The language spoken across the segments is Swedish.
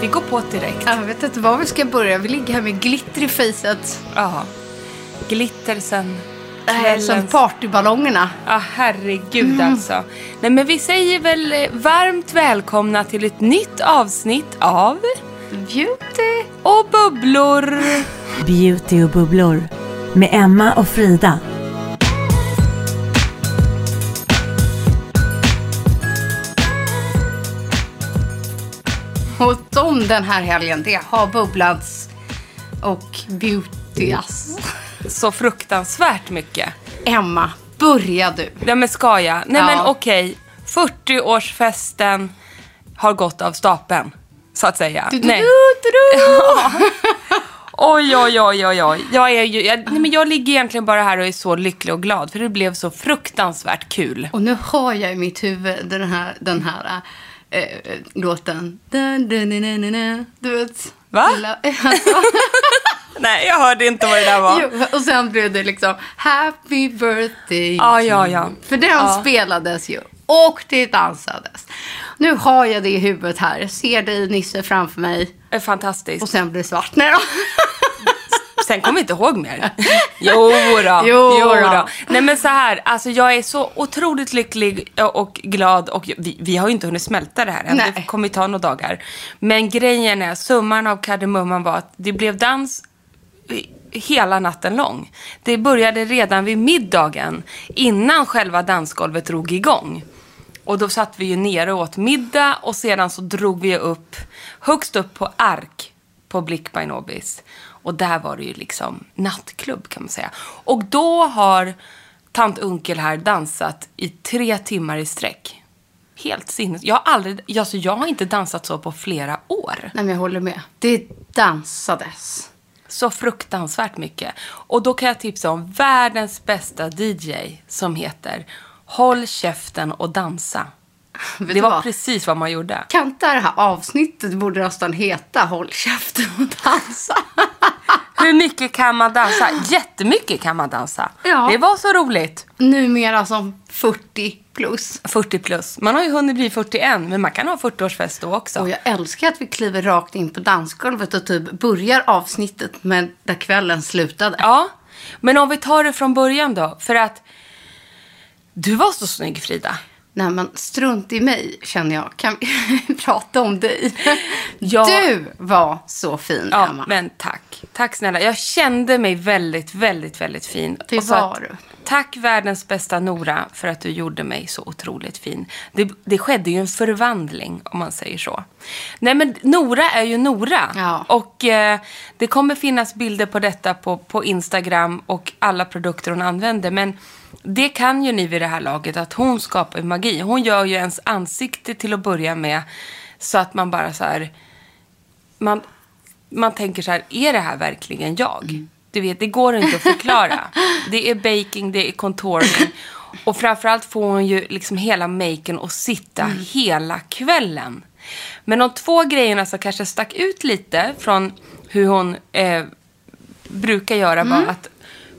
Vi går på direkt. Jag vet inte var vi ska börja. Vi ligger här med glitter i fejset. Ja. Glitter sen Äh, som partyballongerna. Ja, herregud alltså. Nej, men vi säger väl eh, varmt välkomna till ett nytt avsnitt av Beauty. Och bubblor. Beauty och bubblor med Emma och Frida. Och de den här helgen, det har bubblats och beautyas. Så fruktansvärt mycket. Emma, börja du. Ja, men ska jag? Nej, Ja. men okej. 40-årsfesten har gått av stapeln, så att säga. Du, du, Nej. du, du. Oj, oj, oj, oj, oj. Jag, är ju, jag, nej, men jag ligger egentligen bara här och är så lycklig och glad, för det blev så fruktansvärt kul. Och nu har jag i mitt huvud den här, den här äh, låten. Du vet. Va? Lilla- Alltså, Nej, jag hörde inte vad det där var. jo, och sen blev det liksom Happy birthday Ja, ja, ja. För den Ja. spelades ju. Och det dansades. Nu har jag det i huvudet här. Ser dig Nisse framför mig. Fantastiskt. Och sen blir det svart. Nej. Sen kommer jag inte ihåg mer. Jo då. Jo då. Nej men så här, alltså jag är så otroligt lycklig och glad och vi, vi har ju inte hunnit smälta det här än. Nej. Det kommer ta några dagar. Men grejen är, summan av kardemumman var att det blev dans hela natten lång. Det började redan vid middagen innan själva dansgolvet drog igång. Och då satt vi ju nere och åt middag och sedan så drog vi upp högst upp på Ark på Blick by Nobis. Och där var det ju liksom nattklubb kan man säga. Och då har tant Unkel här dansat i tre timmar i sträck. Helt sinnes. Jag har aldrig, alltså jag har inte dansat så på flera år. Nej, men jag håller med. Det dansades. Så fruktansvärt mycket. Och då kan jag tipsa om världens bästa DJ som heter Håll käften och dansa. Vet Det var vad? precis vad man gjorde. Kan inte det här avsnittet borde nästan heta Håll käften och dansa? Hur mycket kan man dansa? Jättemycket kan man dansa. Ja. Det var så roligt. Numera som 40 plus. 40 plus. Man har ju hunnit bli 41, men man kan ha 40-årsfest då också. Och jag älskar att vi kliver rakt in på dansgolvet och typ börjar avsnittet med där kvällen slutade. Ja, men om vi tar det från början då. För att du var så snygg, Frida. Nej men strunt i mig känner jag. Kan vi prata om dig? Ja. Du var så fin Ja, Emma. men tack. Tack snälla. Jag kände mig väldigt, väldigt, väldigt fin. Det var du. Tack världens bästa Nora för att du gjorde mig så otroligt fin. Det, det skedde ju en förvandling om man säger så. Nej men Nora är ju Nora. Ja. Och eh, det kommer finnas bilder på detta på, på Instagram och alla produkter hon använder. Men det kan ju ni vid det här laget att hon skapar ju magi. Hon gör ju ens ansikte till att börja med så att man bara så här man, man tänker så här, är det här verkligen jag? Du vet, det går inte att förklara. det är baking, det är contouring. Och framförallt får hon ju liksom hela maken att sitta Mm. hela kvällen. Men de två grejerna som kanske stack ut lite från hur hon eh, brukar göra Mm. var att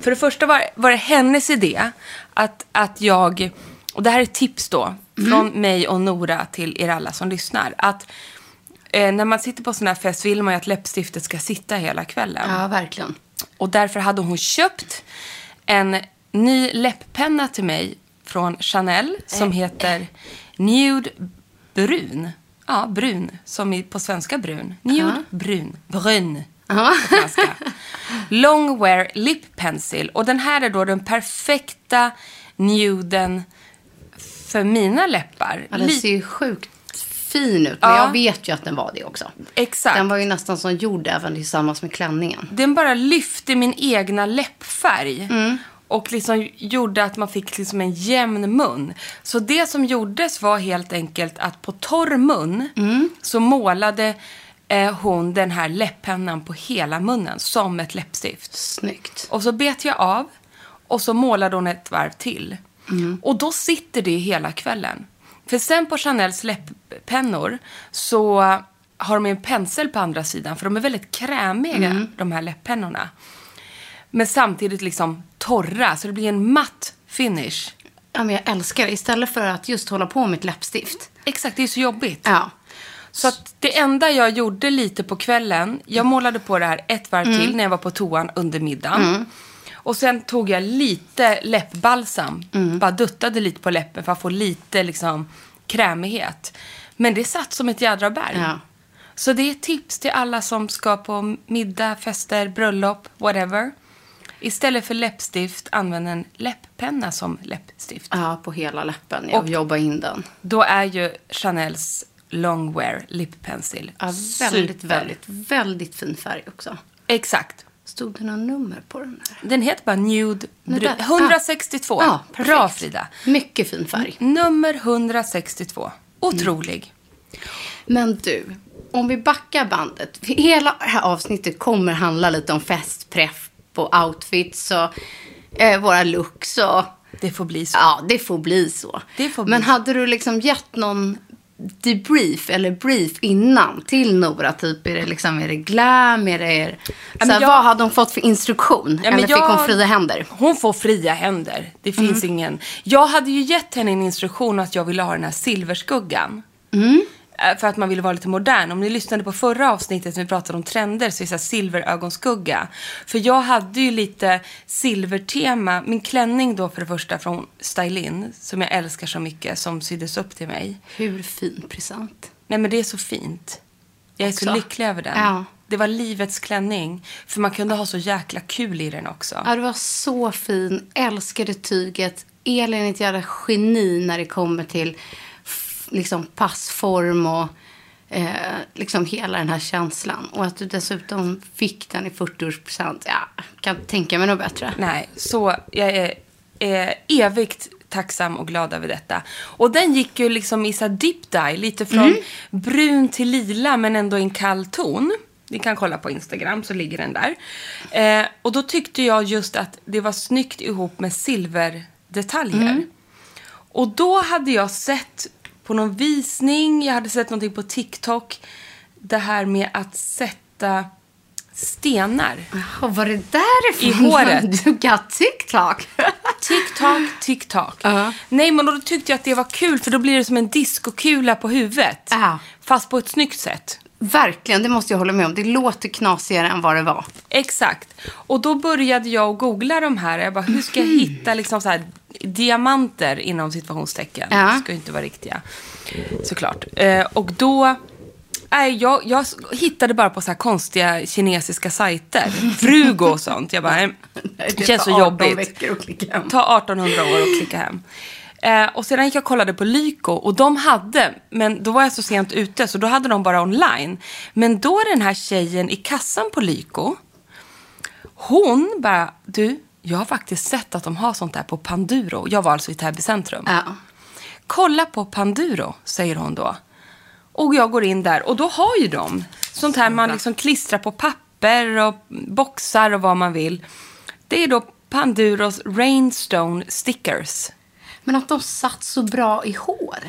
för det första var, var det hennes idé att, att jag, och det här är ett tips då, från Mm. mig och Nora till er alla som lyssnar, att eh, när man sitter på sån här fest vill man ju att läppstiftet ska sitta hela kvällen. Ja, verkligen. Och därför hade hon köpt en ny läpppenna till mig från Chanel som heter Nude Brun. Ja, brun. Som på svenska brun. Nude Brun. Brun. Ja. På franska. Long Wear Lip Pencil. Och den här är då den perfekta nuden för mina läppar. Ja, den ser ju sjukt fin ut. Men Ja. jag vet ju att den var det också. Exakt. Den var ju nästan som gjord även tillsammans med klänningen. den bara lyfte min egna läppfärg. Mm. Och liksom gjorde att man fick liksom en jämn mun. Så det som gjordes var helt enkelt att på torr mun Mm. så målade eh, hon den här läpppennan på hela munnen som ett läppstift. Snyggt. Och så bet jag av och så målade hon ett varv till. Mm. Och då sitter det hela kvällen. För sen på Chanels läpppennor så har de en pensel på andra sidan. För de är väldigt krämiga, Mm. de här läpppennorna. Men samtidigt liksom torra, så det blir en matt finish. Ja, men jag älskar det. Istället för att just hålla på med ett läppstift. Exakt, det är så jobbigt. Ja. Så att det enda jag gjorde lite på kvällen, jag målade på det här ett varv till när jag var på toan under middagen. Och sen tog jag lite läppbalsam, bara duttade lite på läppen för att få lite liksom krämighet. Men det satt som ett jädra berg. Ja. Så det är tips till alla som ska på middag, fester, bröllop, whatever. Istället för läppstift, använd en läpppenna som läppstift. Ja, på hela läppen. Jag Och- jobbar in den. Då är ju Chanels Longwear Lip Pencil Ja, väldigt, super. väldigt, väldigt fin färg också. Exakt. Stod det några nummer på den där? Den heter bara Nude där. 162. Ja, perfekt. Bra Frida. Mycket fin färg. Nummer 162. Otrolig. Men du, om vi backar bandet. Hela det här avsnittet kommer handla lite om festpreff och outfits och eh, våra looks och Det får bli så. ja, det får bli så. Det får bli Men hade du liksom gett någon debrief eller brief innan till Nora? Typ, är det, liksom, är det glam? Är det, men såhär, jag- Vad hade hon fått för instruktion? Ja, eller fick jag- hon fria händer? Hon får fria händer. Det Mm. finns ingen... Jag hade ju gett henne en instruktion att jag ville ha den här silverskuggan. Mm. Eh, För att man ville vara lite modern. Om ni lyssnade på förra avsnittet när vi pratade om trender så är det så silverögonskugga. För jag hade ju lite silvertema. Min klänning då för det första från Stylin, som jag älskar så mycket, som syddes upp till mig. Hur fin present. Nej men det är så fint. Jag är så Också. lycklig över den. Ja. Det var livets klänning. För man kunde ha så jäkla kul i den också. Ja, det var så fin. Älskade tyget. Elin är ett jävla geni när det kommer till liksom passform och eh, liksom hela den här känslan. Och att du dessutom fick den i 40-årspresent. Ja, kan inte tänka mig något bättre. Nej, så jag är, är evigt tacksam och glad över detta. Och den gick ju liksom i så deep dye, lite från Mm. brun till lila men ändå i en kall ton. Ni kan kolla på Instagram så ligger den där. Eh, och då tyckte jag just att det var snyggt ihop med silverdetaljer. Mm. Och då hade jag sett på någon visning, jag hade sett någonting på TikTok, det här med att sätta stenar. Och var det därifrån I håret. du got TikTok? TikTok, TikTok. Ja. Nej, men då tyckte jag att det var kul för då blir det som en diskokula på huvudet. Ja. Fast på ett snyggt sätt. Verkligen, det måste jag hålla med om. Det låter knasigare än vad det var. Exakt. Och då började jag att googla de här. Jag bara, hur ska jag hitta liksom så här diamanter inom situationstecken? Ja. Ska ju inte vara riktiga. Såklart. Eh, och då... Nej, jag, jag hittade bara på så konstiga kinesiska sajter. Frugo och sånt. Jag bara, nej, det känns så tar 18 jobbigt. Ta 1800 år och klicka hem. Eh, och sedan gick jag och kollade på Lyko och de hade, men då var jag så sent ute så då hade de bara online. Men då är den här tjejen i kassan på Lyko, hon bara, du, jag har faktiskt sett att de har sånt där på Panduro. Jag var alltså i Täby centrum. Ja. Kolla på Panduro, säger hon då. Och jag går in där och då har ju de sånt här man liksom klistrar på papper och boxar och vad man vill. Det är då Panduros Rainstone Stickers. Men att de satt så bra i hår.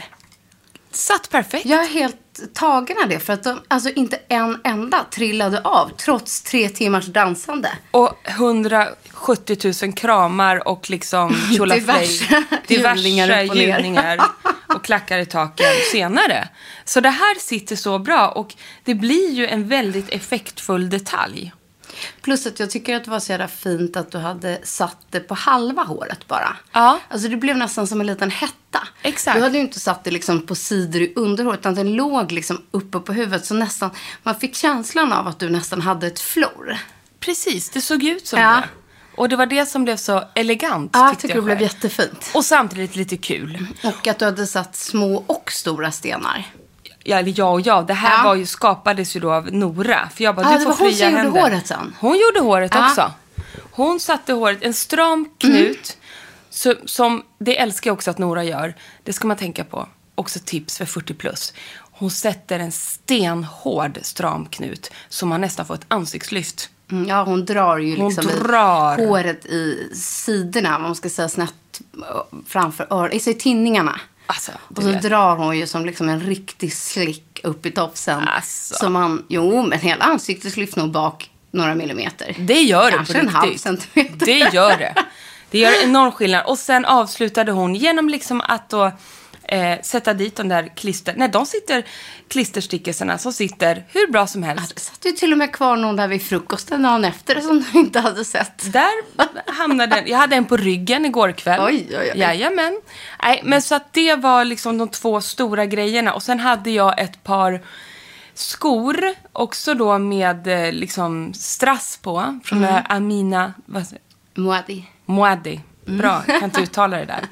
Satt perfekt. Jag är helt tagen av det. För att de, alltså inte en enda trillade av. Trots tre timmars dansande. Och 170 000 kramar och liksom tjolaflej. Diverse upp och klackar i taken senare. Så det här sitter så bra och det blir ju en väldigt effektfull detalj. Plus att jag tycker att det var så jävla fint att du hade satt det på halva håret bara. Ja. Alltså det blev nästan som en liten hetta. Exakt. Du hade ju inte satt det liksom på sidor i underhåret utan den låg liksom uppe på huvudet. Så nästan, man fick känslan av att du nästan hade ett flor. Precis, det såg ut som Ja. det. Och det var det som blev så elegant Ja, jag tycker jag det blev jättefint. Och samtidigt lite kul. Och att du hade satt små och stora stenar. Ja, eller ja och ja. Det här Ja. var ju, skapades ju då av Nora. För jag bara, Ja, du det får hon fria som gjorde händer. håret sen. Hon gjorde håret Ja. också. Hon satte håret, en stram knut. Så, som, det älskar jag också att Nora gör. Det ska man tänka på. Också tips för 40 plus. Hon sätter en stenhård stram knut. Så man nästan får ett ansiktslyft. Mm, Ja, hon drar ju Hon liksom i drar. håret i sidorna, vad man ska säga, snett framför öronen, i tinningarna. Alltså, Och så vet. drar hon ju som liksom en riktig slick upp i tofsen. Alltså. Så man, jo, men hela ansiktet lyfter nog bak några millimeter. Det gör det Kanske på en riktigt. halv centimeter. Det gör det. Det gör enorm skillnad. Och sen avslutade hon genom liksom att då eh, sätta dit de där klister... Nej, de sitter, klisterstickelserna som sitter hur bra som Ja, helst. Det satt ju till och med kvar någon där vid frukosten dagen efter som du inte hade sett. Där hamnade den. Jag hade en på ryggen igår kväll. Oj, oj, oj. Jajamän. Nej, men så att det var liksom de två stora grejerna. Och sen hade jag ett par skor, också då med eh, liksom strass på, från Mm. mm. Amina vad Moadi. Moadi. Mm. Bra, jag kan inte uttala det där.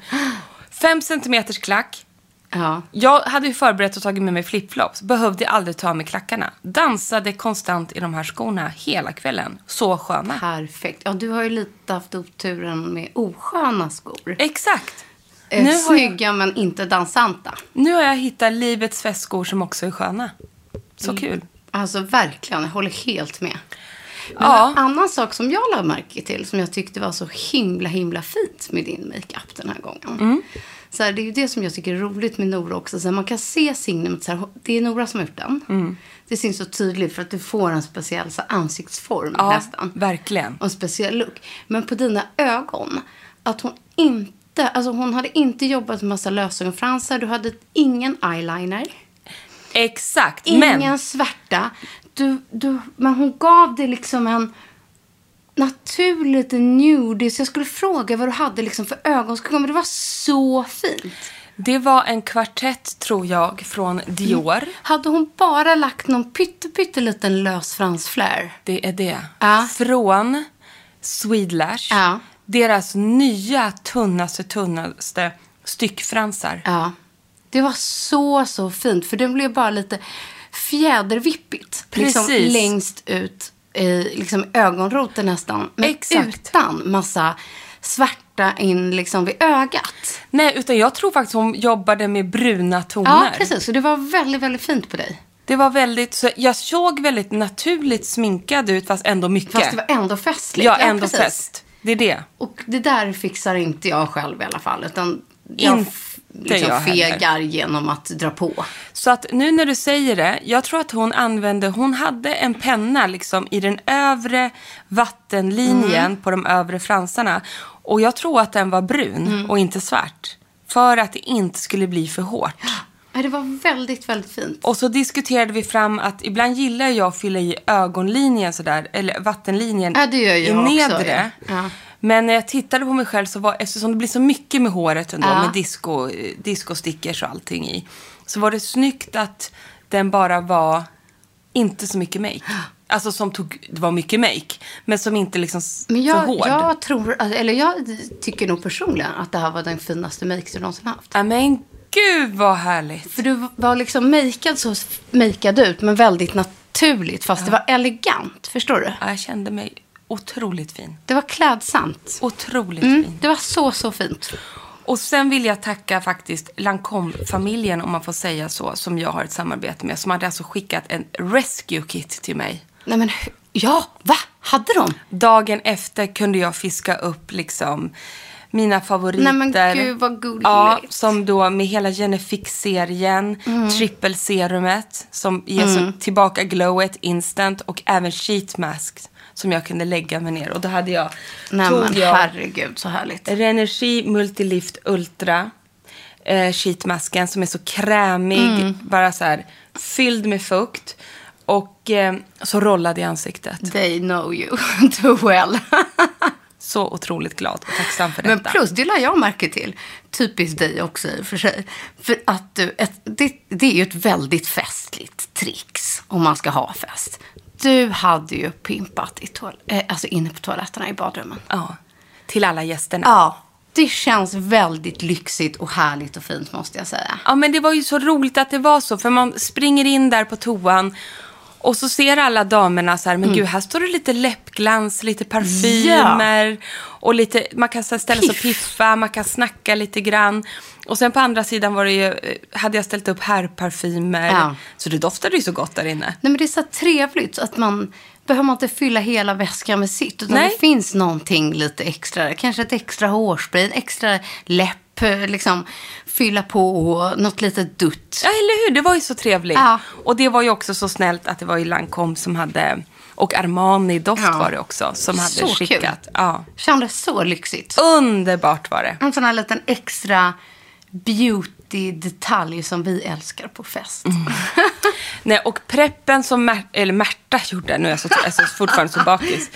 Fem centimeters klack. Ja. Jag hade ju förberett och tagit med mig flipflops. Behövde aldrig ta med klackarna. Dansade konstant i de här skorna hela kvällen. Så sköna. Perfekt. Ja, du har ju lite haft oturen med osköna skor. Exakt. Eh, Nu har, jag, Snygga men inte dansanta. nu har jag hittat livets festskor som också är sköna. Så kul. Alltså verkligen, jag håller helt med. Men Ja. en annan sak som jag lade märke till som jag tyckte var så himla himla fint med din makeup den här gången. Mm. Så här, det är ju det som jag tycker är roligt med Nora också. Så här, man kan se signumet, så här, det är Nora som har gjort den. Mm. Det syns så tydligt för att du får en speciell så ansiktsform Ja, nästan. verkligen. Och en speciell look. Men på dina ögon, att hon inte, alltså hon hade inte jobbat med massa lösögonfransar, du hade ingen eyeliner. Exakt. Ingen Men svärta. Du, du, men hon gav dig liksom en naturligt nude. Så jag skulle fråga vad du hade liksom för ögonskugga. Men det var så fint. det var en kvartett, tror jag, från Dior. Hade hon bara lagt någon pytte, pytteliten lös fransflare? Det är det. Ja. Från Swedlash. Ja. Deras nya tunnaste, tunnaste styckfransar. Ja. Det var så, så fint. För den blev bara lite fjädervippigt. Liksom Precis. längst ut i liksom ögonroten nästan. Men Exakt. utan massa svärta in liksom vid ögat. Nej, utan jag tror faktiskt hon jobbade med bruna toner. Ja, precis. Så det var väldigt, väldigt fint på dig. Det var väldigt, så jag såg väldigt naturligt sminkad ut fast ändå mycket. Fast det var ändå festligt. ja, ändå precis. fest. Det är det. Och det där fixar inte jag själv i alla fall. Utan jag liksom fegar genom att dra på. Så att nu när du säger det, jag tror att hon använde, hon hade en penna liksom i den övre vattenlinjen Mm. på de övre fransarna. Och jag tror att den var brun Mm. och inte svart. För att det inte skulle bli för hårt. Det var väldigt, väldigt fint. Och så diskuterade vi fram att ibland gillar jag att fylla i ögonlinjen sådär, eller vattenlinjen Ja, i nedre. ja. Ja. Men när jag tittade på mig själv så var, eftersom det blir så mycket med håret ändå, Ja. med disco, discostickers och allting i, så var det snyggt att den bara var inte så mycket make. Alltså som tog, det var mycket make, men som inte liksom Men för jag, hård. jag tror, eller jag tycker nog personligen att det här var den finaste make du någonsin haft. Ja, men gud vad härligt. För du var liksom makead så makead ut, men väldigt naturligt. Fast det var elegant, förstår du? Ja, jag kände mig otroligt fin. Det var klädsamt. Otroligt Mm, fin. det var så, så fint. Och sen vill jag tacka faktiskt Lancome-familjen, om man får säga så, som jag har ett samarbete med. Som hade alltså skickat en rescue kit till mig. Nej men, ja, va? Hade de? Dagen efter kunde jag fiska upp liksom mina favoriter. Nej, men gud, vad gulligt. Ja, som då med hela Genefix-serien, trippelserumet som ger så tillbaka glowet instant och även sheet mask som jag kunde lägga mig ner. Och då hade jag, Nej men jag herregud så härligt. Renergi Multilift Ultra eh, sheetmasken som är så krämig, bara så här fylld med fukt. Och eh, så rollade i ansiktet. They know you too well. Så otroligt glad och tacksam för detta. Men plus, det la jag märke till. Typiskt dig också i och för sig. För att du, ett, det, det är ju ett väldigt festligt trix om man ska ha fest. Du hade ju pimpat i toal- eh, alltså inne på toaletterna i badrummen. Ja, till alla gästerna. Ja, det känns väldigt lyxigt och härligt och fint måste jag säga. Ja, men det var ju så roligt att det var så. För man springer in där på toan och så ser alla damerna så här, men gud, här står det lite läppglans, lite parfymer och lite, man kan så här ställa sig och Piff. piffa, man kan snacka lite grann. Och sen på andra sidan var det ju, eh, hade jag ställt upp herrparfymer. Ja. Så det doftade ju så gott där inne. Nej, men det är så trevligt att man behöver man inte fylla hela väskan med sitt. Utan Nej. det finns någonting lite extra. Kanske ett extra hårspray, en extra läpp, liksom fylla på och något litet dutt. Ja, eller hur? Det var ju så trevligt. Ja. Och det var ju också så snällt att det var ju Lancome som hade, och Armani-doft Ja. var det också, som hade Så kul. skickat. Ja. Kändes så lyxigt. Underbart var det. En sån här liten extra beauty-detalj som vi älskar på fest. Nej, och preppen som Mär, eller Märta gjorde, nu är jag, så, jag är fortfarande så bakis,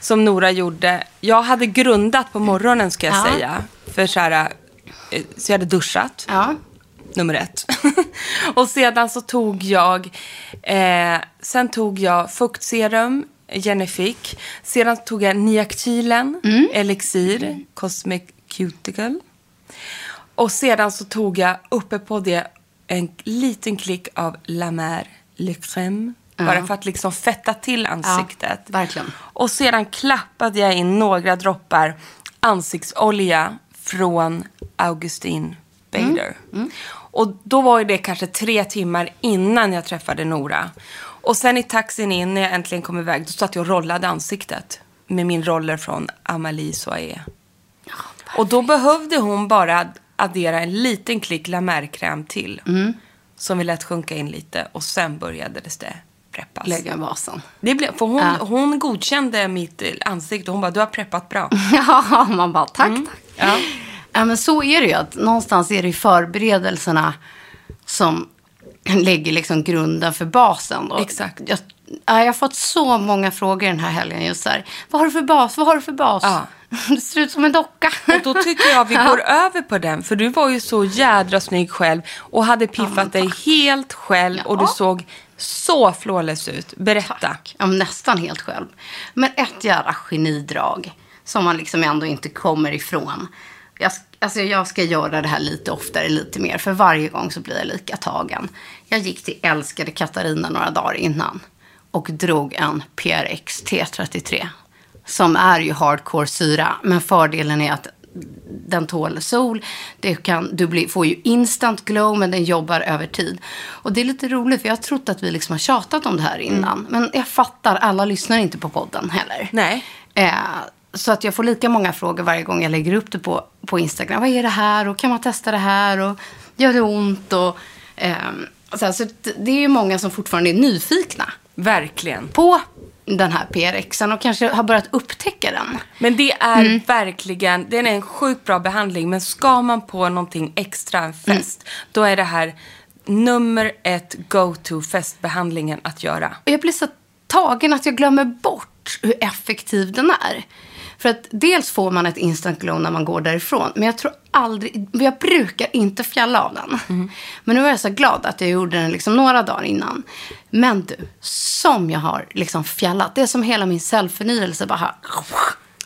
som Nora gjorde. Jag hade grundat på morgonen ska jag Ja. säga. För så, här, eh, så jag hade duschat, Ja. nummer ett. och sedan så tog jag, eh, sen tog jag fuktserum, Genefik. Sedan tog jag Niactylen, Elixir, Cosmic Cuticle. Och sedan så tog jag uppe på det en liten klick av La Mer Le Crème. Bara för att liksom fetta till ansiktet. Ja, verkligen. Och sedan klappade jag in några droppar ansiktsolja från Augustin Bader. Och då var ju det kanske tre timmar innan jag träffade Nora. Och sen i taxin in när jag äntligen kom iväg, då satt jag och rollade ansiktet. Med min roller från Amalie Soie. Och då behövde hon bara addera en liten klick La Mer-kräm till. Som vi lät sjunka in lite och sen började det preppas. Lägga vasen. Det blev, för hon, Ja. hon godkände mitt eh, ansikte. Hon bara, du har preppat bra. Ja, man bara tack, tack. Ja. Ja, men så är det ju. Att någonstans är det förberedelserna som lägger liksom grunden för basen. Och Exakt. Jag, ja, jag har fått så många frågor den här helgen just där. Vad har du för bas? Vad har du för bas? Ja. Du ser ut som en docka. Och då tycker jag vi går över på den. För du var ju så jädra snygg själv. Och hade piffat dig helt själv. Och du Ja. såg så flawless ut. Berätta. Tack. Ja, nästan helt själv. Men ett jävla genidrag som man liksom ändå inte kommer ifrån. Jag, alltså jag ska göra det här lite oftare, lite mer. För varje gång så blir jag lika tagen. Jag gick till älskade Katarina några dagar innan. Och drog en PRX T33. Som är ju hardcore syra. Men fördelen är att den tål sol. Det kan, du blir, får ju instant glow, men den jobbar över tid. Och det är lite roligt, för jag har trott att vi liksom har tjatat om det här innan. Men jag fattar, alla lyssnar inte på podden heller. Nej. Eh, så att jag får lika många frågor varje gång jag lägger upp det på, på Instagram. Vad är det här? Och kan man testa det här? Och gör det ont? Och, ehm, så, här, så det- är ju många som fortfarande är nyfikna Verkligen. på den här PRXen och kanske har börjat upptäcka den. Men det är Mm. verkligen, det är en sjukt bra behandling. Men ska man på någonting extra, en fest, Mm. då är det här nummer ett go-to festbehandlingen att göra. Och jag blir så tagen att jag glömmer bort hur effektiv den är. För att dels får man ett instant glow när man går därifrån. Men jag tror aldrig, jag brukar inte fjalla av den. Men nu var jag så glad att jag gjorde den liksom några dagar innan. Men du, som jag har liksom fjallat. Det är som hela min cellförnyelse bara har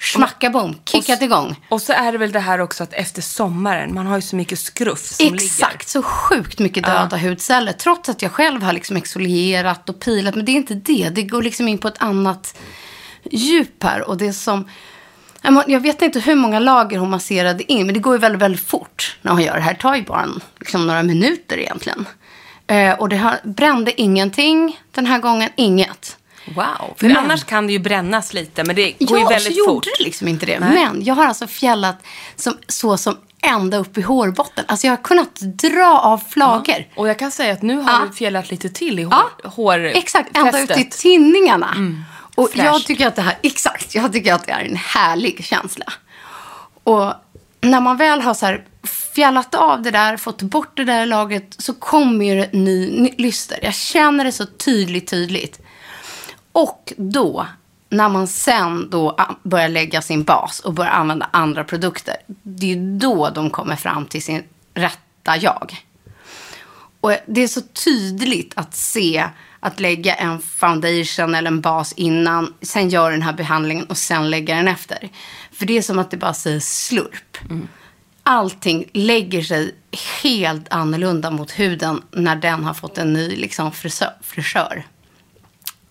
smacka bom, kickat igång. Och så är det väl det här också att efter sommaren, man har ju så mycket skruff som ligger. Exakt, så sjukt mycket döda hudceller. Trots att jag själv har liksom exfolierat och pilat. Men det är inte det. Det går liksom in på ett annat djup här. Och det är som... Jag vet inte hur många lager hon masserade in. Men det går ju väldigt, väldigt fort när hon gör det här. Det tar ju bara en, liksom några minuter egentligen. Eh, och det har, brände ingenting den här gången. Inget. Wow. För Men- annars kan det ju brännas lite, men det går ju Ja, väldigt så fort. gjorde det liksom inte det. Nej. Men jag har alltså fjällat som, så som ända upp i hårbotten. Alltså jag har kunnat dra av flagor. Och jag kan säga att nu har Ja. du fjällat lite till i hår, Ja, hår Exakt, ända ut i tinningarna. Och jag Fräscht. tycker att det här, exakt, jag tycker att det är en härlig känsla. Och när man väl har så här fjällat av det där, fått bort det där lagret, så kommer ju det ny, ny lyster. Jag känner det så tydligt, tydligt. Och då, när man sen då börjar lägga sin bas och börjar använda andra produkter, det är då de kommer fram till sin rätta jag. Och det är så tydligt att se att lägga en foundation eller en bas innan, sen gör den här behandlingen och sen lägga den efter. För det är som att det bara säger slurp. Allting lägger sig helt annorlunda mot huden när den har fått en ny liksom, frisör. frisör.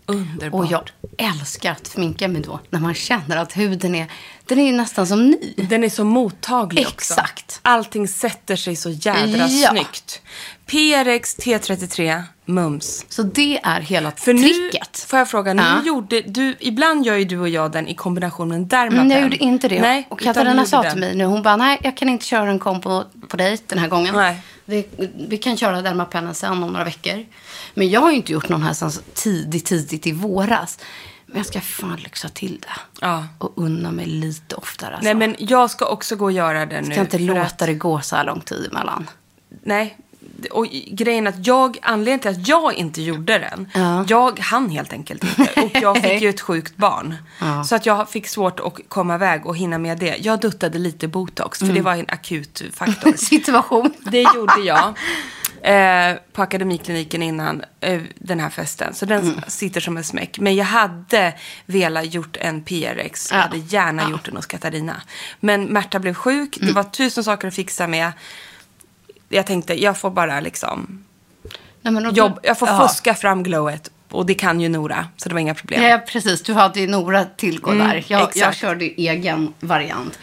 Underbart. Och jag älskar att sminka mig då, när man känner att huden är, den är nästan som ny. Den är så mottaglig också. Exakt. Allting sätter sig så jädra Ja. snyggt. PRX T33 Mums. Så det är hela För nu, tricket. får jag fråga, nu Ja. gjorde du, ibland gör ju du och jag den i kombination med en Dermapen. Mm, jag gjorde inte det. Nej, och Katarina sa till mig nu, hon bara, nej jag kan inte köra en kombo på dig den här gången. Nej. Vi, vi kan köra Dermapennen sen om några veckor. Men jag har ju inte gjort någon här sen tidigt, tidigt i våras. Men jag ska fan lyxa till det. Ja. Och unna mig lite oftare. Alltså. Nej, men jag ska också gå och göra den nu. jag ska inte låta att- det gå så här lång tid emellan. Nej. Och grejen att jag, anledningen till att jag inte gjorde den, Ja. jag hann helt enkelt inte. Och jag fick ju ett sjukt barn. Ja. Så att jag fick svårt att komma iväg och hinna med det. Jag duttade lite botox, för Mm. det var en akut faktor. Situation. Det gjorde jag eh, på Akademikliniken innan eh, den här festen. Så den Mm. sitter som en smäck. Men jag hade velat gjort en PRX. Jag Ja. hade gärna Ja. gjort den hos Katarina. Men Märta blev sjuk. Mm. Det var tusen saker att fixa med. Jag tänkte, jag får bara liksom Nej, jobb, jag får Ja. fuska fram glowet. Och det kan ju Nora, så det var inga problem. Ja, precis. Du hade ju Nora tillgå Mm, där. Jag, jag körde egen variant.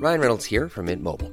Ryan Reynolds here from Mint Mobile.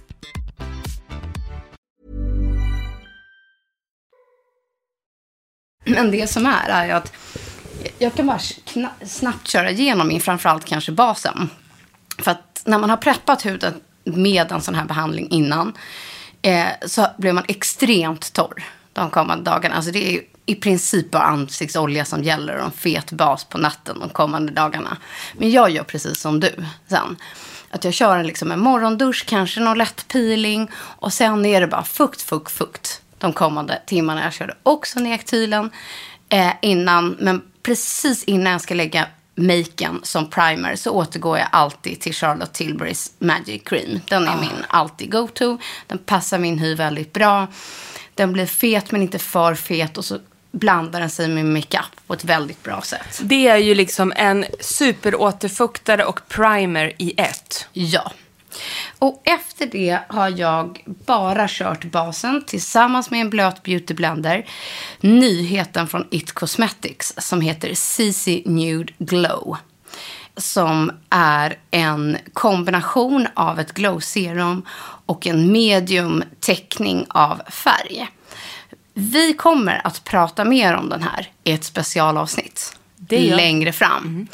Men det som är, är ju att jag kan bara snabbt köra igenom min, framförallt kanske basen. För att när man har preppat huden med en sån här behandling innan eh, så blir man extremt torr de kommande dagarna. Alltså det är ju i princip bara ansiktsolja som gäller och en fet bas på natten de kommande dagarna. Men jag gör precis som du sen. Att jag kör liksom en morgondusch, kanske någon lätt peeling och sen är det bara fukt, fukt, fukt de kommande timmarna. Jag körde också Neaktylen eh, innan, men precis innan jag ska lägga maken som primer så återgår jag alltid till Charlotte Tilburys Magic Cream. Den är min alltid go-to. Den passar min hy väldigt bra. Den blir fet men inte för fet och så blandar den sig med makeup på ett väldigt bra sätt. Det är ju liksom en superåterfuktare och primer i ett. Ja. Och efter det har jag bara kört basen tillsammans med en blöt beautyblender. Nyheten från It Cosmetics som heter CC Nude Glow. Som är en kombination av ett glow serum och en medium täckning av färg. Vi kommer att prata mer om den här i ett specialavsnitt längre fram.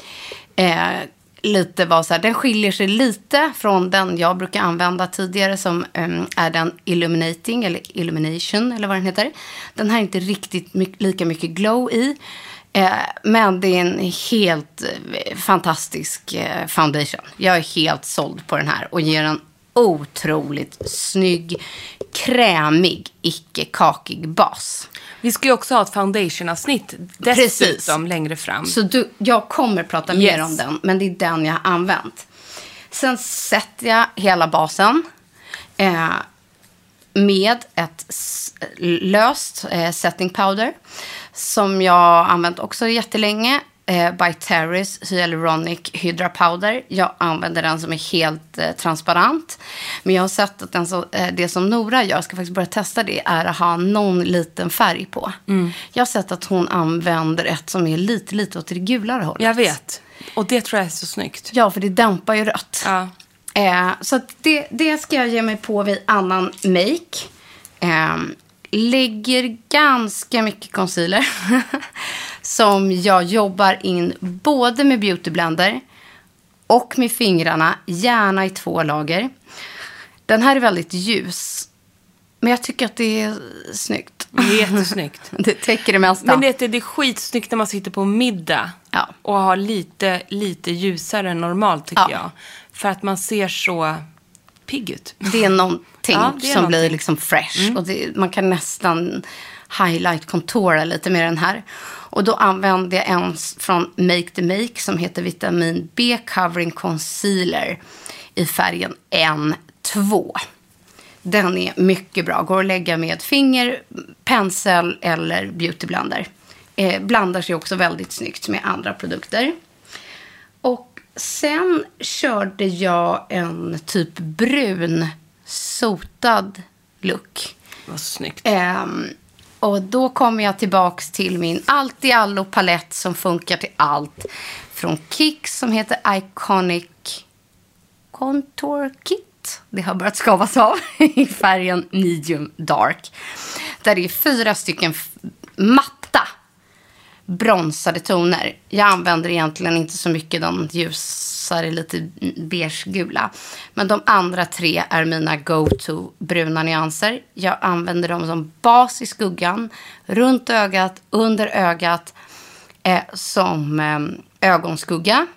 Eh, lite var så här, den skiljer sig lite från den jag brukar använda tidigare som um, är den Illuminating eller Illumination eller vad den heter. Den här är inte riktigt my- lika mycket glow i. Eh, men det är en helt eh, fantastisk eh, foundation. Jag är helt såld på den här och ger en otroligt snygg, krämig, icke-kakig bas. Vi ska ju också ha ett foundation-avsnitt dessutom Precis. längre fram. Så du, jag kommer prata mer Yes. om den, men det är den jag har använt. Sen sätter jag hela basen eh, med ett s- löst eh, setting powder som jag har använt också jättelänge. Eh, by Terrace Hyaluronic Hydra Powder. Jag använder den som är helt eh, transparent. Men jag har sett att den så, eh, det som Nora gör, jag ska faktiskt börja testa det, är att ha någon liten färg på. Jag har sett att hon använder ett som är lite, lite åt det gulare hållet. Jag vet. Och det tror jag är så snyggt. Ja, för det dämpar ju rött. Ja. Eh, så det, det ska jag ge mig på vid annan make. Lägger ganska mycket concealer. som jag jobbar in både med beautyblender och med fingrarna. Gärna i två lager. Den här är väldigt ljus. Men jag tycker att det är snyggt. Jättesnyggt. Det täcker det mesta. Men det, det är skitsnyggt när man sitter på middag Ja. och har lite, lite ljusare än normalt tycker Ja. jag. För att man ser så pigg ut. Det är någonting Ja, som blir någonting. liksom fresh. Och det, man kan nästan highlight contoura lite med den här. Och då använder jag en från Make the Make som heter Vitamin B Covering Concealer i färgen N2. Den är mycket bra. Går att lägga med finger, pensel eller beautyblender. Eh, blandar sig också väldigt snyggt med andra produkter. Och sen körde jag en typ brun sotad look. Vad snyggt. Ehm, och då kommer jag tillbaks till min allt i allo palett som funkar till allt. Från Kicks som heter Iconic Contour Kit. Det har börjat skavas av i färgen medium dark. Där det är fyra stycken matta bronsade toner. Jag använder egentligen inte så mycket de ljusare, lite beigegula. Men de andra tre är mina go-to bruna nyanser. Jag använder dem som bas i skuggan, runt ögat, under ögat, eh, som eh, ögonskugga.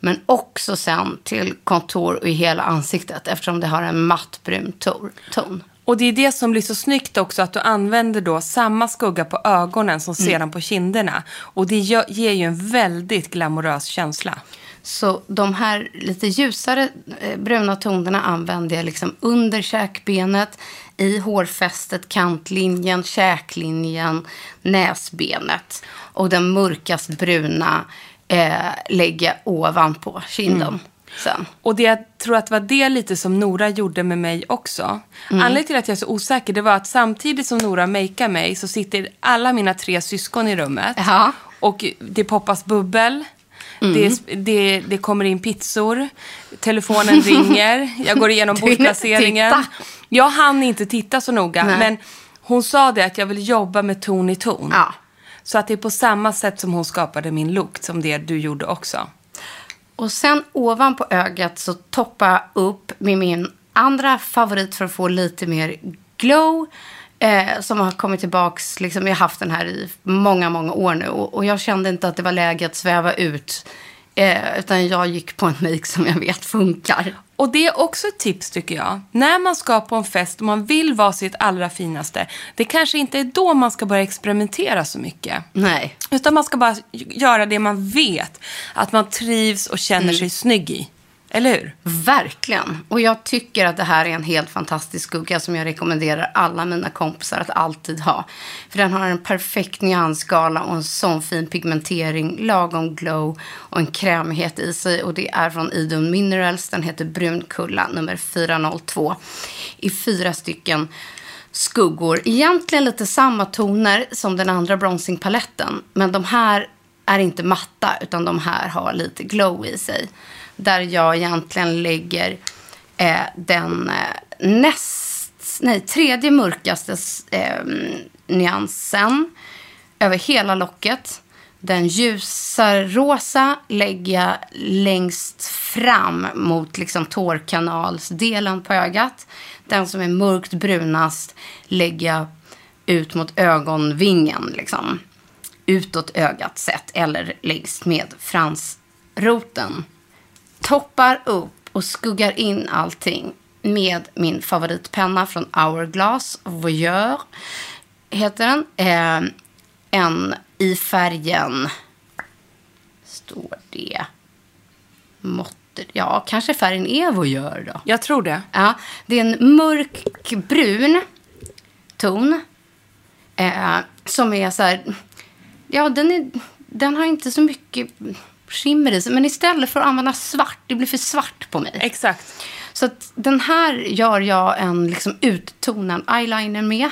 Men också sen till kontor och i hela ansiktet eftersom det har en mattbrun tor- ton. Och det är det som blir så snyggt också, att du använder då samma skugga på ögonen som Mm. sedan på kinderna. Och det ger ju en väldigt glamorös känsla. Så de här lite ljusare eh, bruna tonerna använder jag liksom under käkbenet, i hårfästet, kantlinjen, käklinjen, näsbenet. Och den mörkast bruna eh, lägger jag ovanpå kinden sen. Och det, jag tror att det var det lite som Nora gjorde med mig också. Anledningen till att jag är så osäker, det var att samtidigt som Nora makear mig så sitter alla mina tre syskon i rummet. Jaha. Och det poppas bubbel. Det, det, det kommer in pizzor. Telefonen ringer. Jag går igenom titta. Jag hann inte titta så noga. Nej. Men hon sa det att jag vill jobba med ton i ton. Ja. Så att det är på samma sätt som hon skapade min look som det du gjorde också. Och sen ovanpå ögat så toppar jag upp med min andra favorit för att få lite mer glow. Eh, som har kommit tillbaks, liksom, jag har haft den här i många, många år nu. Och, och jag kände inte att det var läge att sväva ut. Eh, utan jag gick på en make som jag vet funkar. Och det är också ett tips tycker jag. När man ska på en fest och man vill vara sitt allra finaste. Det kanske inte är då man ska börja experimentera så mycket. Nej. Utan man ska bara göra det man vet att man trivs och känner sig snygg i. Eller hur? Verkligen. Och jag tycker att det här är en helt fantastisk skugga som jag rekommenderar alla mina kompisar att alltid ha. För den har en perfekt nyansskala och en sån fin pigmentering, lagom glow och en krämighet i sig. Och det är från Idun Minerals. Den heter Brunkulla nummer 402 i fyra stycken skuggor. Egentligen lite samma toner som den andra bronzingpaletten. Men de här är inte matta utan de här har lite glow i sig. Där jag egentligen lägger eh, den eh, näst, nej, tredje mörkaste eh, nyansen över hela locket. Den ljusa rosa lägger jag längst fram mot liksom tårkanalsdelen på ögat. Den som är mörkt brunast lägger jag ut mot ögonvingen. Liksom. Utåt ögat sett eller längst med fransroten. Toppar upp och skuggar in allting med min favoritpenna från Hourglass, Voyeur heter den. Eh, en i färgen, står det, måttet, ja kanske färgen är Voyeur då. Jag tror det. Ja, det är en mörkbrun ton. Eh, som är så här, ja den, är, den har inte så mycket skimmer i sig. Men istället för att använda svart, det blir för svart på mig. Exakt. Så att den här gör jag en liksom uttonad eyeliner med.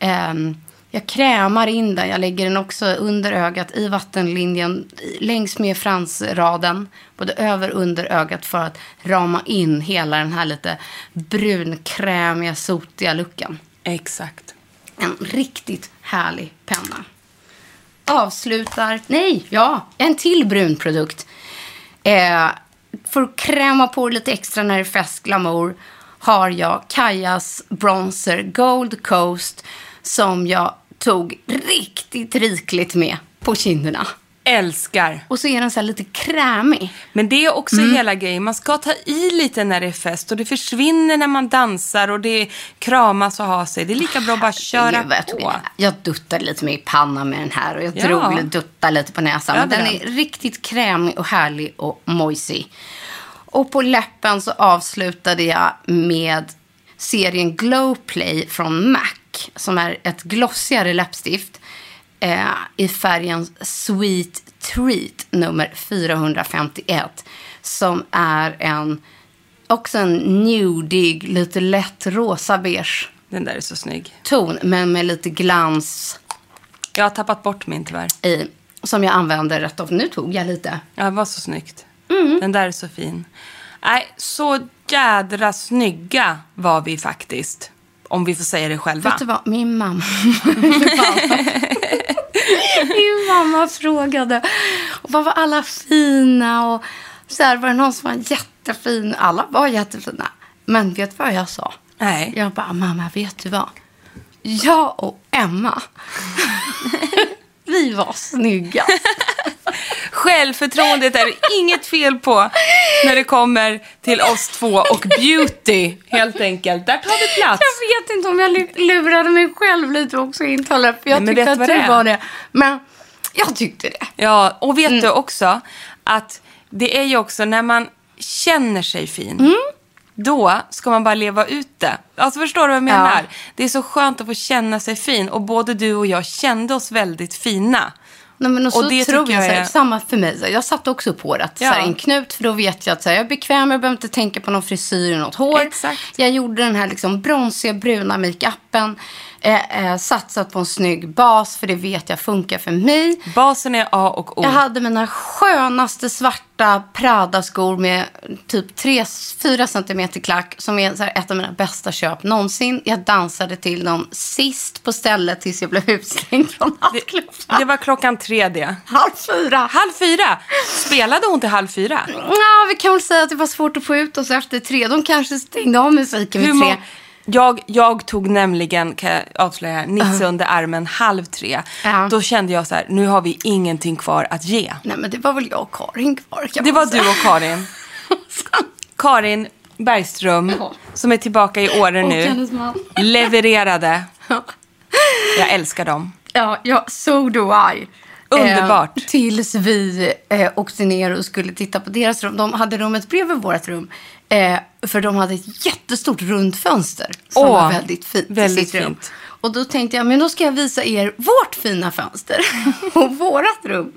Um, jag krämar in den. Jag lägger den också under ögat i vattenlinjen längs med fransraden. Både över och under ögat för att rama in hela den här lite brunkrämiga, sotiga looken. Exakt. En riktigt härlig penna. Avslutar, nej, ja, en till brun produkt. Eh, för att kräma på lite extra när det är fest glamour har jag Kajas Bronzer Gold Coast som jag tog riktigt rikligt med på kinderna. Älskar. Och så är den så här lite krämig. Men det är också mm. hela grejen. Man ska ta i lite när det är fest och det försvinner när man dansar och det kramas och har sig. Det är lika bra att bara köra jag vet, på. Jag duttade lite med i pannan med den här och jag ja. drog duttade lite på näsan. Men den är riktigt krämig och härlig och mojsig. Och på läppen så avslutade jag med serien Glow Play från MAC som är ett glossigare läppstift eh, i färgen Sweet Treat nummer 451. Som är en, också en nudig, lite lätt rosa beige. Den där är så snygg. Ton, men med lite glans. Jag har tappat bort min tyvärr. I, som jag använder rätt ofta. Nu tog jag lite. Ja, det var så snyggt. Mm. Den där är så fin. Nej, så jädra snygga var vi faktiskt. Om vi får säga det själva. Vet du vad? Min mamma. Min mamma frågade. vad var alla fina? Och så här var det någon som var jättefin. Alla var jättefina. Men vet du vad jag sa? Nej. Jag bara, mamma, vet du vad? Jag och Emma, vi var snygga. Självförtroendet är det inget fel på när det kommer till oss två och beauty, helt enkelt. Där tar vi plats. Jag vet inte om jag lurade mig själv lite också intalet, för jag Nej, tyckte att du var det. Men jag tyckte det. Ja, och vet mm. du också att det är ju också när man känner sig fin. Mm. Då ska man bara leva ut det. Alltså förstår du vad jag menar? Ja. Det är så skönt att få känna sig fin. Och både du och jag kände oss väldigt fina. Nej, men och, och det tror jag, jag är... samma för mig. Jag satte också på det. Ja. Så här, en knut, för då vet jag att så här, jag är bekväm. Jag behöver inte tänka på någon frisyr eller något hår. Exakt. Jag gjorde den här liksom bronsiga, bruna makeupen eh, eh, satsat på en snygg bas, för det vet jag funkar för mig. Basen är A och O. Jag hade mina skönaste svarta Prada-skor med typ 3-4 centimeter klack, som är så här, ett av mina bästa köp någonsin. Jag dansade till dem sist på stället tills jag blev utslängd från nattklubben. Det, det var klockan tre det. Halv fyra. Halv fyra? Spelade hon till halv fyra? Ja, vi kan väl säga att det var svårt att få ut oss efter tre. De kanske stängde av musiken vid tre. Jag, jag tog nämligen, kan jag avslöja, Nisse uh. under armen halv tre. Uh. Då kände jag så här, nu har vi ingenting kvar att ge. Nej men det var väl jag och Karin kvar kan Det var säga. du och Karin. Karin Bergström, uh. som är tillbaka i Åre nu, levererade. Jag älskar dem. Ja, ja, so do I. Underbart. Eh, tills vi eh, åkte ner och skulle titta på deras rum. De hade rummet bredvid vårt rum. Eh, för de hade ett jättestort rundfönster som Åh, var väldigt fint väldigt i sitt rum. fint. Och då tänkte jag, men då ska jag visa er vårt fina fönster och vårat rum.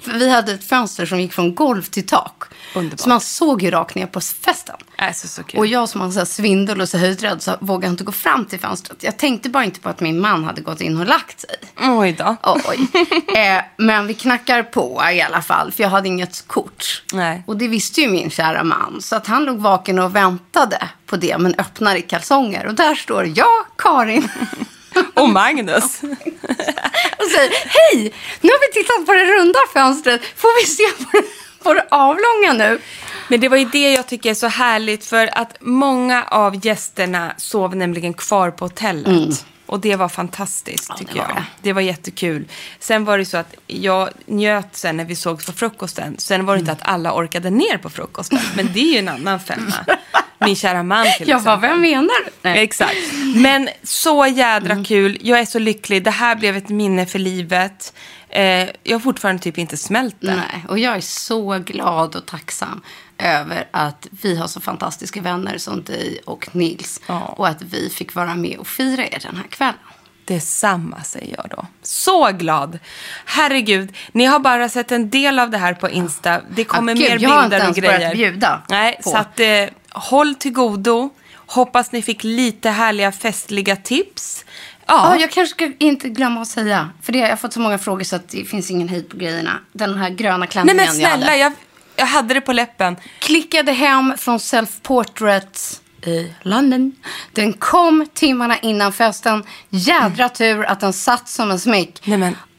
För vi hade ett fönster som gick från golv till tak. Underbart. Så man såg ju rakt ner på festen. Alltså så kul. Och jag som har så svindel och så höjdrädd så vågade inte gå fram till fönstret. Jag tänkte bara inte på att min man hade gått in och lagt sig. Oj då. Oj. eh, men vi knackar på i alla fall, för jag hade inget kort. Nej. Och det visste ju min kära man. Så att han låg vaken och väntade på det, men öppnar i kalsonger. Och där står jag, Karin, Och Magnus. och säger hej, nu har vi tittat på det runda fönstret. Får vi se på det, på det avlånga nu? Men det var ju det jag tycker är så härligt för att många av gästerna sov nämligen kvar på hotellet. Och det var fantastiskt tycker det var jag. det. Det var jättekul. Sen var det så att jag njöt sen när vi sågs på frukosten. Sen var det inte att alla orkade ner på frukosten. Men det är ju en annan femma. Min kära man till Jag bara, exempel. vem menar du? Nej. Exakt. Men så jädra kul. Jag är så lycklig. Det här blev ett minne för livet. Eh, jag har fortfarande typ inte smält det. Nej, och jag är så glad och tacksam över att vi har så fantastiska vänner som dig och Nils. Ja. Och att vi fick vara med och fira er den här kvällen. Detsamma säger jag då. Så glad. Herregud, ni har bara sett en del av det här på Insta. Det kommer Ja, gud, mer jag har inte bilder och ens börjat grejer. bjuda Nej, på. så att eh, håll till godo. Hoppas ni fick lite härliga festliga tips. Ja, Ja, jag kanske ska inte glömma att säga. För det, jag har fått så många frågor så att det finns ingen hejd på grejerna. Den här gröna nej klänningen men jag snälla, hade. jag, jag hade det på läppen. Klickade hem från Self Portrait i London. Den kom timmarna innan festen. Jädra tur att den satt som en smäck.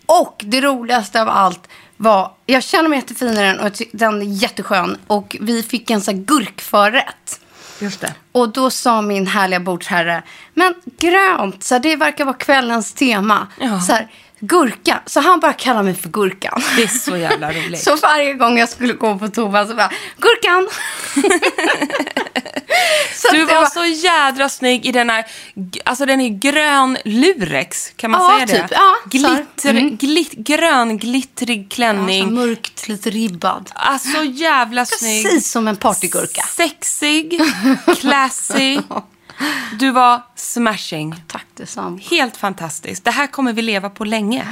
Och det roligaste av allt var, jag känner mig jättefin i den och den är jätteskön. Och vi fick en sån gurkförrätt. Just det. Och då sa min härliga bordsherre, men grönt, så här, det verkar vara kvällens tema. Ja. Så här, gurka. Så han bara kallar mig för Gurkan. Det är så jävla roligt. Så varje gång jag skulle gå på toa så bara, Gurkan! så Du det var så jädra snygg i den här, g- alltså den är grön lurex, kan man Ja, säga det? typ. Ja, så här. Glitter, Mm. glitt, grön glittrig Ja, klänning. mörkt, lite ribbad. Alltså jävla snygg. Precis som en partygurka. Sexig, classy. Du var smashing. Tack detsamma. Helt fantastiskt. Det här kommer vi leva på länge.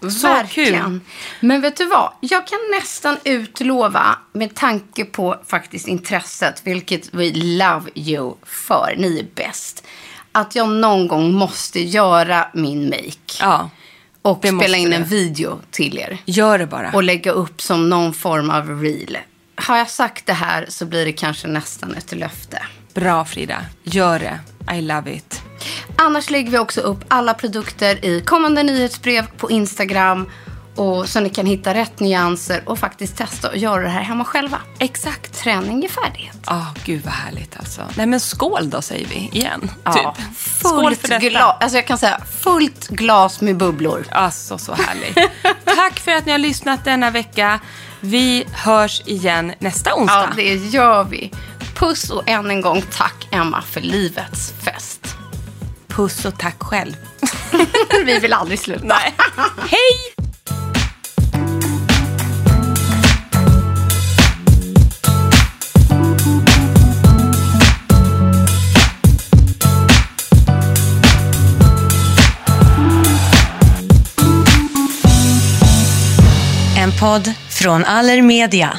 Så Verkligen. kul. Men vet du vad? Jag kan nästan utlova, med tanke på faktiskt intresset, vilket we love you för, ni är bäst, att jag någon gång måste göra min make. Ja, och det spela in en du. video till er. gör det bara. Och lägga upp som någon form av reel. Har jag sagt det här så blir det kanske nästan ett löfte. Bra Frida, gör det. I love it. Annars lägger vi också upp alla produkter i kommande nyhetsbrev på Instagram. Och så ni kan hitta rätt nyanser och faktiskt testa att göra det här hemma själva. Exakt. Träning är färdighet. Ja, gud vad härligt alltså. Nej men skål då säger vi igen. Ja, Typ. Skål Fullt för detta. glas, alltså jag kan säga fullt glas med bubblor. Alltså så härligt. Tack för att ni har lyssnat denna vecka. Vi hörs igen nästa onsdag. Ja, det gör vi. Puss och än en gång tack Emma för livets fest. Puss och tack själv. vi vill aldrig sluta. Nej. Hej! En podd från Allermedia.